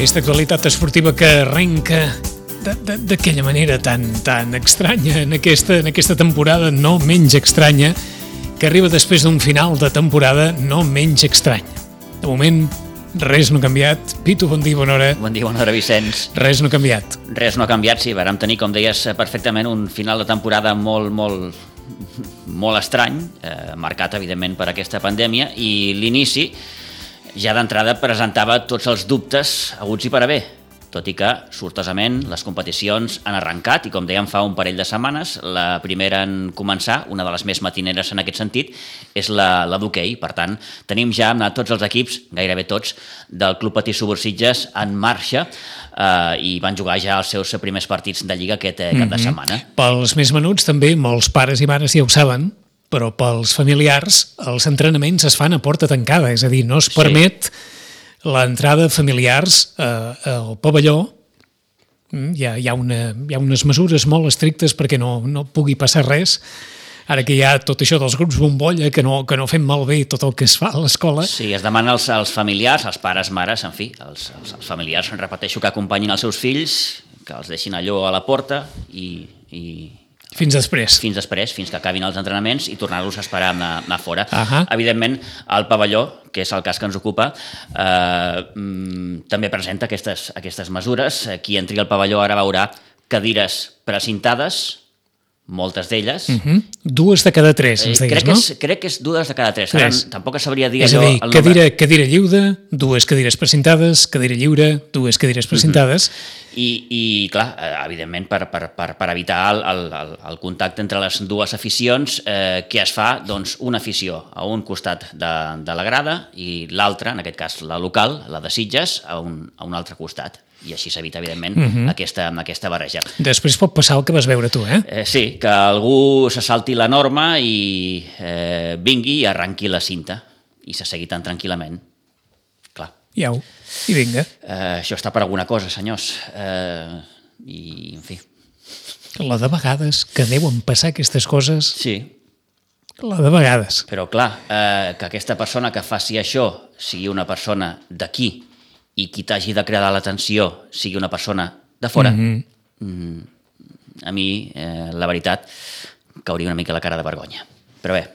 Aquesta actualitat esportiva que arrenca d'aquella manera tan, tan estranya en aquesta, en aquesta temporada no menys estranya que arriba després d'un final de temporada no menys estrany. De moment, res no ha canviat. Pitu, bon dia, bona hora. Bon dia, bona hora, Vicenç. Res no ha canviat. Res no ha canviat, sí. Vàrem tenir, com deies perfectament, un final de temporada molt, molt, molt estrany, eh, marcat, evidentment, per aquesta pandèmia, i l'inici ja d'entrada presentava tots els dubtes aguts i per haver tot i que, sortosament, les competicions han arrencat i, com dèiem fa un parell de setmanes, la primera en començar, una de les més matineres en aquest sentit, és la, la d'hoquei. Per tant, tenim ja tots els equips, gairebé tots, del Club Patí Subursitges en marxa eh, i van jugar ja els seus primers partits de Lliga aquest eh, cap mm -hmm. de mhm. setmana. Pels més menuts, també, molts pares i mares ja ho saben, però pels familiars els entrenaments es fan a porta tancada, és a dir, no es permet sí l'entrada de familiars eh, al pavelló. Mm, hi ha, hi, ha una, hi ha unes mesures molt estrictes perquè no, no pugui passar res. Ara que hi ha tot això dels grups bombolla, que no, que no fem malbé tot el que es fa a l'escola. Sí, es demana als, als familiars, als pares, mares, en fi, els, els, els familiars, repeteixo, que acompanyin els seus fills, que els deixin allò a la porta i, i, fins després. Fins després, fins que acabin els entrenaments i tornar-los a esperar a anar fora. Uh -huh. Evidentment, el pavelló, que és el cas que ens ocupa, eh, mm, també presenta aquestes, aquestes mesures. Qui entri al pavelló ara veurà cadires precintades, moltes d'elles. Uh mhm. -huh. Dues de cada tres, ens deies, crec no? Que és, crec que és dues de cada tres. tres. Ara, tampoc sabria dir és allò... És a dir, cadira, cadira lliure, dues cadires precintades, cadira lliure, dues cadires mhm. precintades... Uh -huh i, i clar, eh, evidentment per, per, per, per evitar el, el, el contacte entre les dues aficions, eh, què es fa? Doncs una afició a un costat de, de la grada i l'altra, en aquest cas la local, la de Sitges, a un, a un altre costat i així s'evita, evidentment, uh mhm. -huh. aquesta, aquesta barreja. Després pot passar el que vas veure tu, eh? eh sí, que algú se salti la norma i eh, vingui i arranqui la cinta i se segui tan tranquil·lament. Clar. Ho. I vinga. Uh, això està per alguna cosa, senyors. Uh, I, en fi... La de vegades que deuen passar aquestes coses... Sí. La de vegades. Però clar, eh, que aquesta persona que faci això sigui una persona d'aquí i qui t'hagi de cridar l'atenció sigui una persona de fora, mm -hmm. a mi, eh, la veritat, cauria una mica la cara de vergonya. Però bé,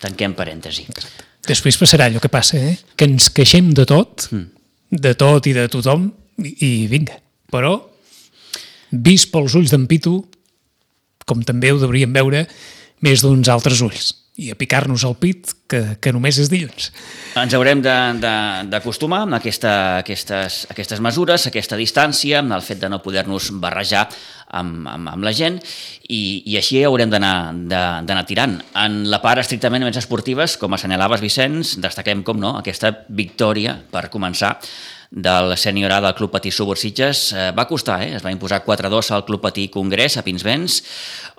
tanquem parèntesi. Després passarà allò que passa, eh? que ens queixem de tot, mm de tot i de tothom, i, i vinga. Però, vist pels ulls d'en Pitu, com també ho devríem veure, més d'uns altres ulls i a picar-nos al pit, que, que només és dilluns. Ens haurem d'acostumar a aquesta, aquestes, aquestes mesures, aquesta distància, el fet de no poder-nos barrejar amb, amb, amb la gent, i, i així haurem d'anar tirant. En la part estrictament més esportives, com assenyalaves, Vicenç, destaquem, com no, aquesta victòria per començar del sènior A del Club Patí Subursitges eh, va costar, eh? es va imposar 4-2 al Club Patí Congrés a Pinsbens,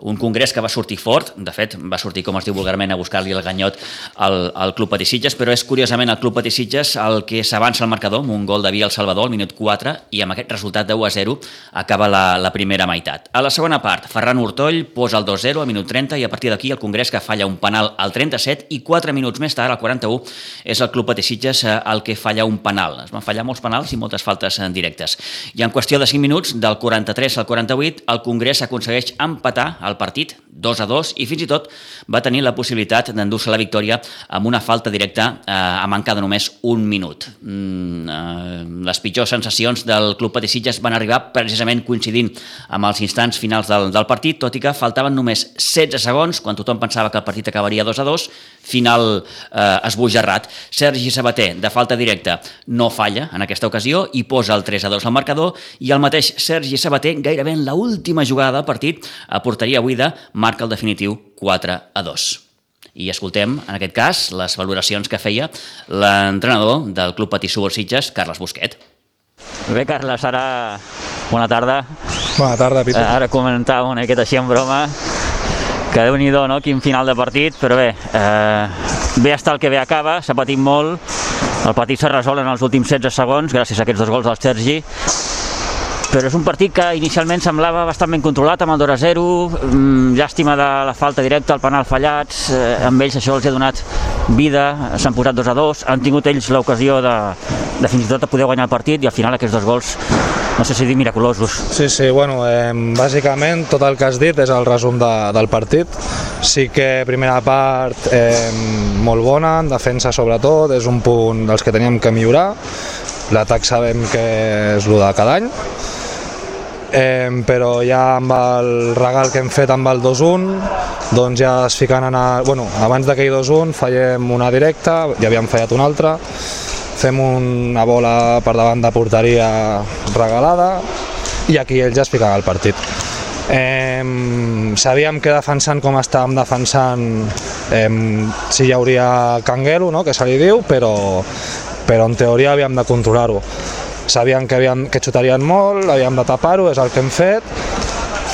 un congrés que va sortir fort, de fet va sortir com es diu vulgarment a buscar-li el ganyot al, al Club Patí Sitges, però és curiosament el Club Patí Sitges el que s'avança al marcador amb un gol de Via al Salvador al minut 4 i amb aquest resultat de 1-0 acaba la, la primera meitat. A la segona part, Ferran Hurtoll posa el 2-0 al minut 30 i a partir d'aquí el congrés que falla un penal al 37 i 4 minuts més tard, al 41, és el Club Patí Sitges eh, el que falla un penal. Es van fallar molts penals i moltes faltes en directes. I en qüestió de 5 minuts, del 43 al 48, el Congrés aconsegueix empatar el partit 2 a 2 i fins i tot va tenir la possibilitat d'endur-se la victòria amb una falta directa eh, a manca de només un minut. Mm, eh, les pitjors sensacions del Club Patissitges van arribar precisament coincidint amb els instants finals del, del partit, tot i que faltaven només 16 segons, quan tothom pensava que el partit acabaria 2 a 2, final eh, esbojarrat. Sergi Sabater, de falta directa, no falla en aquesta ocasió i posa el 3 a 2 al marcador i el mateix Sergi Sabater, gairebé en l'última jugada del partit, a porteria buida, marca el definitiu 4 a 2. I escoltem, en aquest cas, les valoracions que feia l'entrenador del Club Patí Subursitges, Carles Busquet. Bé, Carles, ara... Bona tarda. Bona tarda, Pitu. Ara comentava una miqueta així en broma que déu nhi no? Quin final de partit, però bé, eh, bé està el que bé acaba, s'ha patit molt, el partit s'ha resolt en els últims 16 segons, gràcies a aquests dos gols del Sergi, però és un partit que inicialment semblava bastant ben controlat, amb el 2 0, mm, llàstima de la falta directa, el penal fallats, eh, amb ells això els ha donat vida, s'han posat 2 a 2, han tingut ells l'ocasió de, de fins i tot de poder guanyar el partit i al final aquests dos gols no sé si dir miraculosos. Sí, sí, bueno, eh, bàsicament tot el que has dit és el resum de, del partit. Sí que primera part eh, molt bona, en defensa sobretot, és un punt dels que teníem que millorar. L'atac sabem que és el de cada any, eh, però ja amb el regal que hem fet amb el 2-1 doncs ja es fiquen en el... Bueno, abans d'aquell 2-1 fallem una directa, ja havíem fallat una altra, fem una bola per davant de porteria regalada i aquí ells ja es fiquen al partit. Eh, sabíem que defensant com estàvem defensant eh, si hi hauria canguelo, no? que se li diu, però, però en teoria havíem de controlar-ho. Sabíem que, havíem, que xutarien molt, havíem de tapar-ho, és el que hem fet,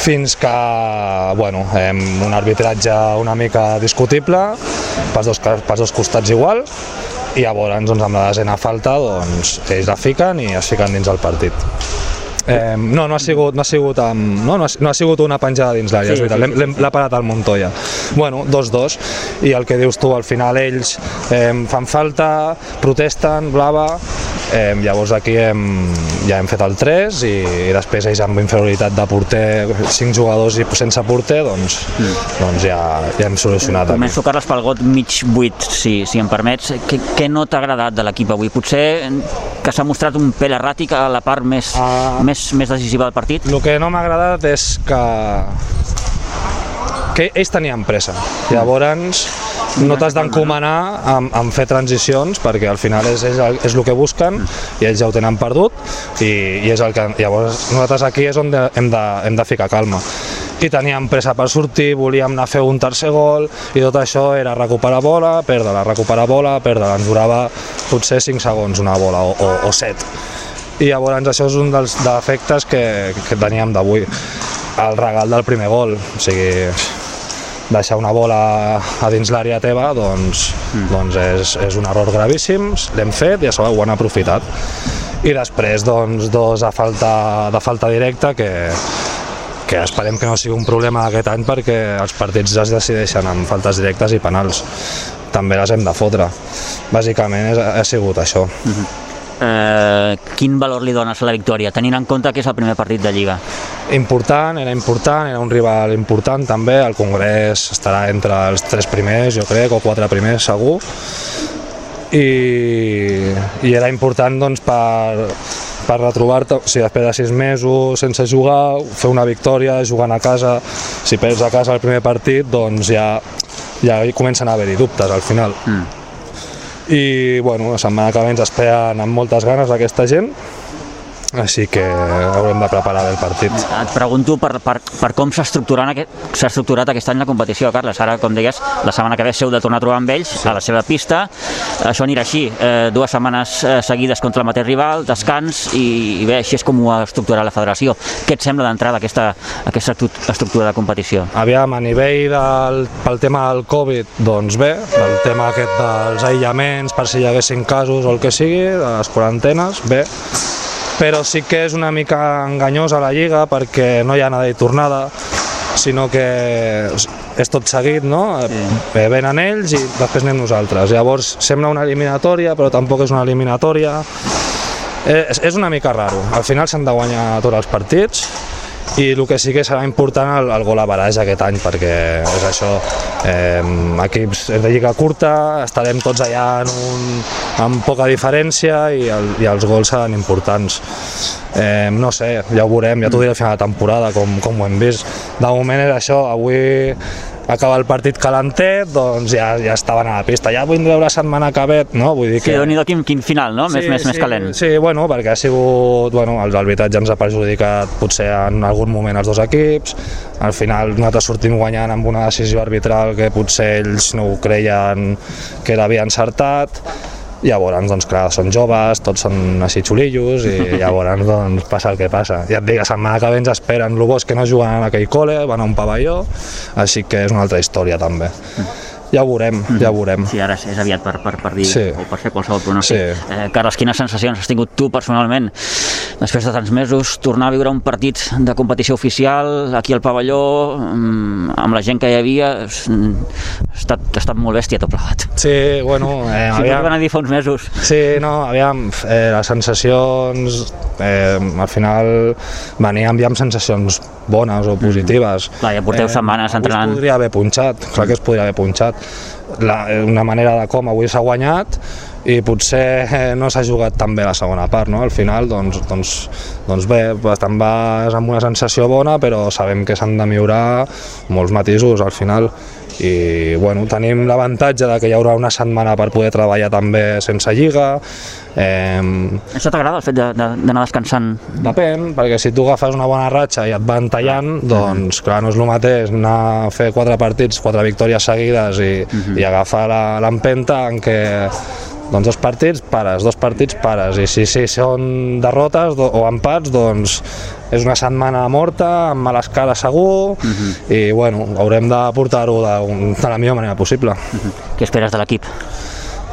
fins que, bueno, hem un arbitratge una mica discutible, pels dos, pels dos costats igual, i llavors doncs, amb la desena falta doncs, ells la fiquen i es fiquen dins el partit. Eh, no, no ha sigut, no ha sigut, amb, no, no, ha, no ha sigut una penjada dins l'àrea, sí, és veritat, sí, sí, l'ha parat al Montoya. Bueno, dos, dos, i el que dius tu, al final ells eh, fan falta, protesten, blava, eh, llavors aquí hem, ja hem fet el 3 i, i després ells amb inferioritat de porter, 5 jugadors i sense porter, doncs, mm. doncs ja, ja hem solucionat. Començo, Carles, pel got mig buit, si, si em permets. Què, què no t'ha agradat de l'equip avui? Potser que s'ha mostrat un pèl erràtic a la part més, uh, més, més decisiva del partit? El que no m'ha agradat és que que ells tenien pressa. Llavors, no t'has d'encomanar amb, amb fer transicions perquè al final és, és, és el que busquen i ells ja ho tenen perdut i, i és el que, llavors nosaltres aquí és on de, hem, de, hem de ficar calma. I teníem pressa per sortir, volíem anar a fer un tercer gol i tot això era recuperar bola, perdre-la, recuperar bola, perdre-la, ens durava potser 5 segons una bola o, o, o 7 i llavors això és un dels defectes que, que teníem d'avui el regal del primer gol, o sigui, deixar una bola a dins l'àrea teva doncs, mm. doncs és, és un error gravíssim, l'hem fet i a sobre ho han aprofitat. I després doncs, dos a falta, de falta directa que, que esperem que no sigui un problema aquest any perquè els partits es decideixen amb faltes directes i penals. També les hem de fotre. Bàsicament és, ha sigut això. Mm -hmm eh, quin valor li dones a la victòria, tenint en compte que és el primer partit de Lliga? Important, era important, era un rival important també, el Congrés estarà entre els tres primers, jo crec, o quatre primers segur, i, i era important doncs, per, per retrobar-te, o sigui, després de sis mesos sense jugar, fer una victòria, jugant a casa, si perds a casa el primer partit, doncs ja, ja comencen a haver-hi dubtes al final. Mm i bueno, la setmana que ve ens esperen amb moltes ganes aquesta gent així que haurem de preparar el partit. Et pregunto per, per, per com s'ha estructurat, aquest, estructurat aquest any la competició, Carles. Ara, com deies, la setmana que ve seu de tornar a trobar amb ells sí. a la seva pista. Això anirà així, eh, dues setmanes eh, seguides contra el mateix rival, descans, i, i bé, així és com ho ha estructurat la federació. Què et sembla d'entrada aquesta, aquesta estructura de competició? Aviam, a nivell del, pel tema del Covid, doncs bé, el tema aquest dels aïllaments, per si hi haguessin casos o el que sigui, de les quarantenes, bé, però sí que és una mica enganyosa la Lliga perquè no hi ha anada i tornada, sinó que és tot seguit, no? Sí. Eh, venen ells i després anem nosaltres. Llavors sembla una eliminatòria, però tampoc és una eliminatòria. Eh, és, és una mica raro. Al final s'han de guanyar tots els partits i el que sí que serà important el, el gol a baraix aquest any perquè és això, eh, equips de lliga curta, estarem tots allà en un, amb poca diferència i, el, i els gols seran importants. Eh, no sé, ja ho veurem, ja t'ho diré a final de temporada com, com ho hem vist. De moment és això, avui acaba el partit calentet, doncs ja, ja estaven a la pista. Ja vindreu la setmana que ve, no? Vull dir que... Sí, déu nhi quin, quin final, no? Més, sí, més, sí, més calent. Sí, bueno, perquè ha sigut... Bueno, el arbitratge ens ha perjudicat potser en algun moment els dos equips. Al final nosaltres sortim guanyant amb una decisió arbitral que potser ells no ho creien que era havia encertat Llavors, doncs clar, són joves, tots són així xulillos i llavors doncs, passa el que passa. Ja et dic, la setmana que ve ens esperen el que no juguen en aquell col·le, van a un pavelló, així que és una altra història també. Ja ho veurem, ja ho veurem. Sí, ara és aviat per, per, per dir Sí. o per fer qualsevol pronòstic. Sí. Eh, Carles, quines sensacions has tingut tu personalment després de tants mesos, tornar a viure un partit de competició oficial aquí al pavelló, mm, amb la gent que hi havia, mm, ha estat, ha estat molt bèstia tot plegat. Sí, bueno, eh, Si aviam, van a dir fa uns mesos. Sí, no, aviam, eh, les sensacions, eh, al final veníem ja amb sensacions bones o positives. Mm. Clar, ja porteu setmanes avui entrenant. es podria haver punxat, clar que es podria haver punxat. La, una manera de com avui s'ha guanyat i potser eh, no s'ha jugat tan bé la segona part, no? Al final, doncs, doncs, doncs bé, te'n vas amb una sensació bona, però sabem que s'han de millorar molts matisos al final i bueno, tenim l'avantatge de que hi haurà una setmana per poder treballar també sense lliga eh, Això t'agrada, el fet de- de- d'anar descansant? depèn, perquè si tu agafes una bona ratxa i et van tallant, doncs clar, no és el mateix anar a fer quatre partits, quatre victòries seguides i, i agafar la- l'empenta en què doncs dos partits pares, dos partits pares i si, si són derrotes do, o empats doncs és una setmana morta, amb males cares segur i bueno, haurem de portar-ho de, de la millor manera possible. Què esperes de l'equip?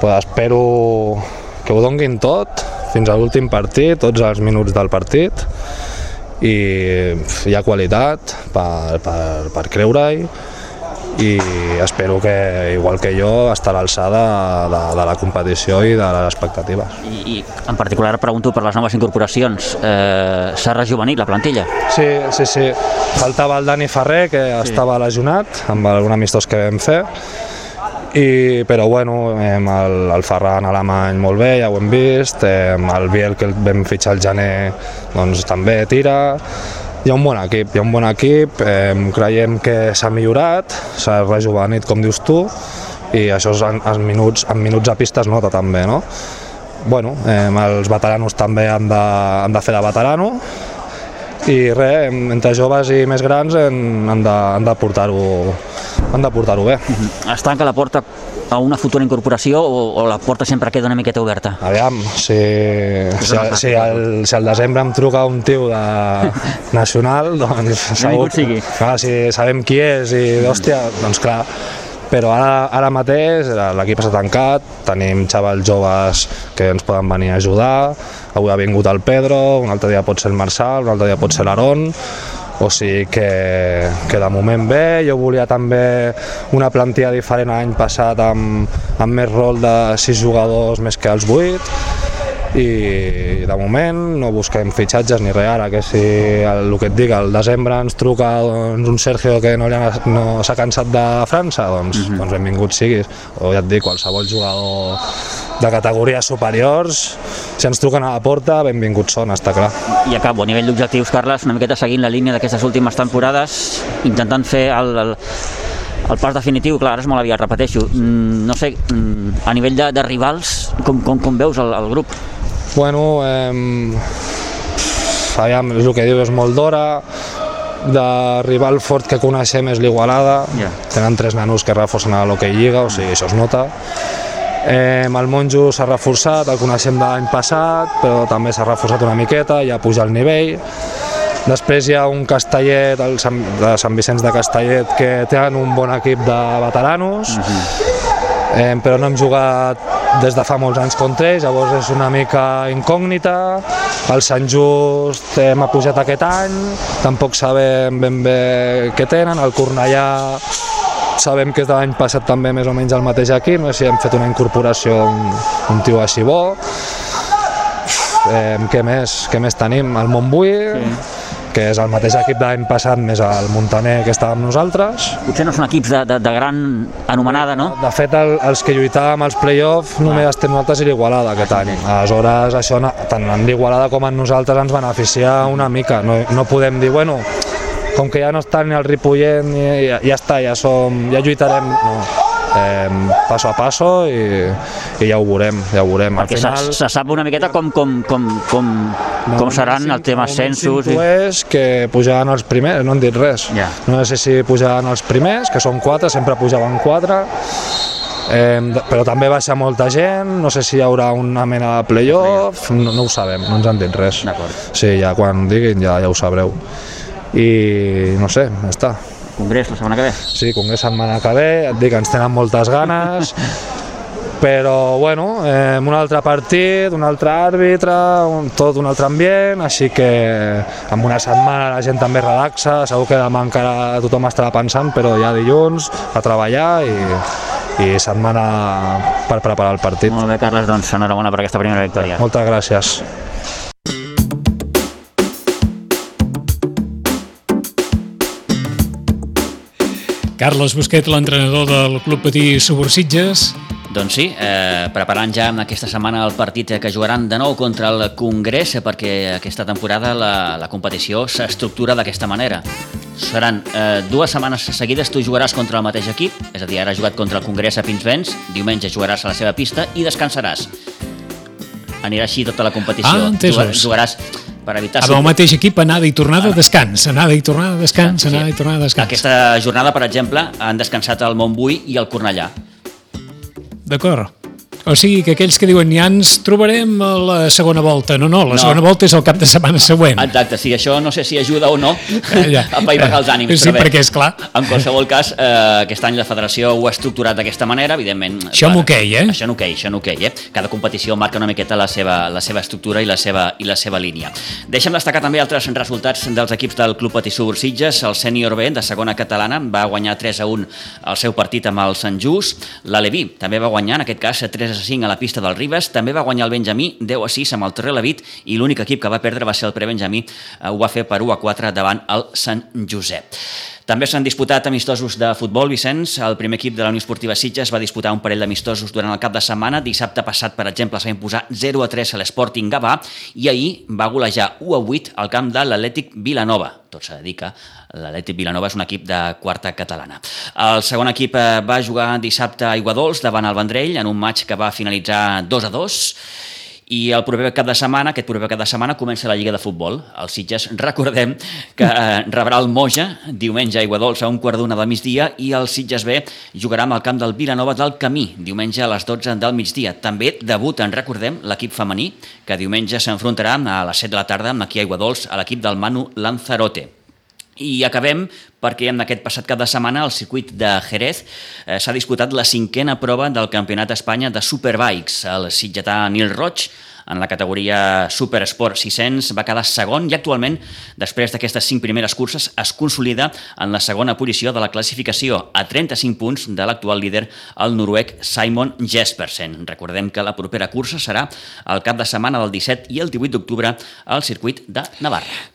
pues espero que ho donguin tot fins a l'últim partit, tots els minuts del partit i hi ha qualitat per, per, per creure-hi i espero que, igual que jo, estar a l'alçada de, de la competició i de les expectatives. I, i en particular pregunto per les noves incorporacions. Eh, S'ha rejuvenit la plantilla? Sí, sí, sí. Faltava el Dani Ferrer, que sí. estava lesionat, amb algun amistós que vam fer, i, però bueno, el, el Ferran alemany molt bé, ja ho hem vist, el Biel que el vam fitxar al gener doncs també tira, hi ha un bon equip, hi ha un bon equip, eh, creiem que s'ha millorat, s'ha rejuvenit com dius tu, i això és en, en, minuts, en minuts a pista es nota també, no? Bueno, eh, els veteranos també han de, han de fer de veterano, i res, entre joves i més grans han, han de, han de portar-ho han de portar-ho bé. Es tanca la porta a una futura incorporació o, o la porta sempre queda una miqueta oberta? Aviam, si, si, si, al, si al desembre em truca un tio de nacional, doncs sigui. Clar, si sabem qui és i hòstia, doncs clar, però ara, ara mateix l'equip està tancat, tenim xavals joves que ens poden venir a ajudar, avui ha vingut el Pedro, un altre dia pot ser el Marçal, un altre dia pot ser l'Aaron, o sigui que, que de moment bé, jo volia també una plantilla diferent l'any passat amb, amb més rol de 6 jugadors més que els 8 i de moment no busquem fitxatges ni res ara, que si el, el que et dic, al desembre ens truca doncs, un Sergio que no, ha- no s'ha cansat de França, doncs, mm -hmm. doncs benvingut siguis. O ja et dic, qualsevol jugador de categories superiors, si ens truquen a la porta, benvinguts són, està clar. I acabo, a nivell d'objectius, Carles, una miqueta seguint la línia d'aquestes últimes temporades, intentant fer el, el, el pas definitiu, clar, ara és molt aviat, repeteixo. Mm, no sé, mm, a nivell de, de rivals, com, com, com veus el, el grup? Bueno, eh, aviam, és el que diu, és molt d'hora, de rival fort que coneixem és l'Igualada, Ja. tenen tres nanos que reforcen a l'Hockey Lliga, o sigui, això es nota. Eh, el Monjo s'ha reforçat, el coneixem de l'any passat, però també s'ha reforçat una miqueta, ja puja el nivell. Després hi ha un Castellet, el Sant, de Sant Vicenç de Castellet, que tenen un bon equip de veteranos, eh, però no hem jugat des de fa molts anys contra ells, llavors és una mica incògnita. El Sant Just hem pujat aquest any, tampoc sabem ben bé què tenen. El Cornellà sabem que és de l'any passat també més o menys el mateix equip, no sé si hem fet una incorporació, un, un tio així bo. Eh, què més? Què més tenim? El Montbui, sí. Que és el mateix equip de l'any passat més el Montaner que estava amb nosaltres. Potser no són equips de, de, de gran anomenada, no? De fet, el, els que lluitàvem als play-off només estem nosaltres i l'Igualada aquest any. Aleshores, això tant en l'Igualada com en nosaltres ens beneficia una mica. No, no podem dir, bueno, com que ja no està ni el Ripollet, ni, ja, ja està, ja, som, ja lluitarem. No. Eh, passo a passo i, i ja ho veurem, ja ho veurem. Al Perquè se, se sap una miqueta com, com, com, com, com seran el tema ascensos. I... És que pujaran els primers, no han dit res. Ja. No sé si pujaran els primers, que són quatre, sempre pujaven quatre. Eh, però també baixa molta gent, no sé si hi haurà una mena de playoff, no, no ho sabem, no ens han dit res. Sí, ja quan diguin ja, ja ho sabreu. I no sé, ja està. Congrés la setmana que ve. Sí, congrés setmana que ve, et dic, ens tenen moltes ganes, però bueno, eh, un altre partit, un altre àrbitre, un, tot un altre ambient, així que en una setmana la gent també relaxa, segur que demà encara tothom estarà pensant, però ja dilluns a treballar i, i setmana per preparar el partit. Molt bé, Carles, doncs enhorabona per aquesta primera victòria. Moltes gràcies. Carles Busquet, l'entrenador del Club Patí Subursitges. Doncs sí, eh, preparant ja aquesta setmana el partit que jugaran de nou contra el Congrés, perquè aquesta temporada la, la competició s'estructura d'aquesta manera. Seran eh, dues setmanes seguides, tu jugaràs contra el mateix equip, és a dir, ara has jugat contra el Congrés a Pinsbens, diumenge jugaràs a la seva pista i descansaràs. Anirà així tota la competició. Ah, entesos. Jugaràs per evitar... Amb el mateix equip, anada i tornada, descans. Anada i tornada, descans, anada i tornada, descans. Aquesta jornada, per exemple, han descansat el Montbui i el Cornellà. D'acord. O sigui que aquells que diuen ja ens trobarem a la segona volta. No, no, la No. segona volta és el cap de setmana següent. Exacte, sí, això no sé si ajuda o no Ja. a paivagar els ànims. Sí, però bé, perquè, és clar. En qualsevol cas, eh, aquest any la federació ho ha estructurat d'aquesta manera, evidentment. Això en hoquei, eh? Això en hoquei, això en hoquei, eh? Cada competició marca una miqueta la seva, la seva estructura i la seva, i la seva línia. Deixa'm destacar també altres resultats dels equips del Club Patí Subursitges. El sènior B, de segona catalana, va guanyar 3 a 1 el seu partit amb el Sant Just. L'Aleví també va guanyar, en aquest cas, 3 a 5 a la pista del Ribes. També va guanyar el Benjamí 10 a 6 amb el Torrelavit i l'únic equip que va perdre va ser el Prebenjamí. Eh, Ho va fer per 1 a 4 davant el Sant Josep. També s'han disputat amistosos de futbol, Vicenç. El primer equip de la Unió Esportiva Sitges va disputar un parell d'amistosos durant el cap de setmana. Dissabte passat, per exemple, es va imposar 0 a 3 a l'Sporting Gavà i ahir va golejar 1 a 8 al camp de l'Atlètic Vilanova. Tot s'ha de dir que l'Atlètic Vilanova és un equip de quarta catalana. El segon equip eh, va jugar dissabte a Iguadols davant el Vendrell en un maig que va finalitzar 2 a 2 i el proper cap de setmana, aquest proper cap de setmana, comença la Lliga de Futbol. El Sitges, recordem que eh, rebrà el Moja diumenge a Iguadols a un quart d'una del migdia i el Sitges B jugarà amb el camp del Vilanova del Camí, diumenge a les 12 del migdia. També debuten, recordem, l'equip femení, que diumenge s'enfrontarà a les 7 de la tarda aquí a Iguadols a l'equip del Manu Lanzarote. I acabem perquè en aquest passat cap de setmana al circuit de Jerez eh, s'ha disputat la cinquena prova del Campionat d'Espanya de Superbikes. El sitgetà Nil Roig en la categoria Supersport 600 va quedar segon i actualment, després d'aquestes cinc primeres curses, es consolida en la segona posició de la classificació a 35 punts de l'actual líder, el noruec Simon Jespersen. Recordem que la propera cursa serà el cap de setmana del 17 i el 18 d'octubre al circuit de Navarra.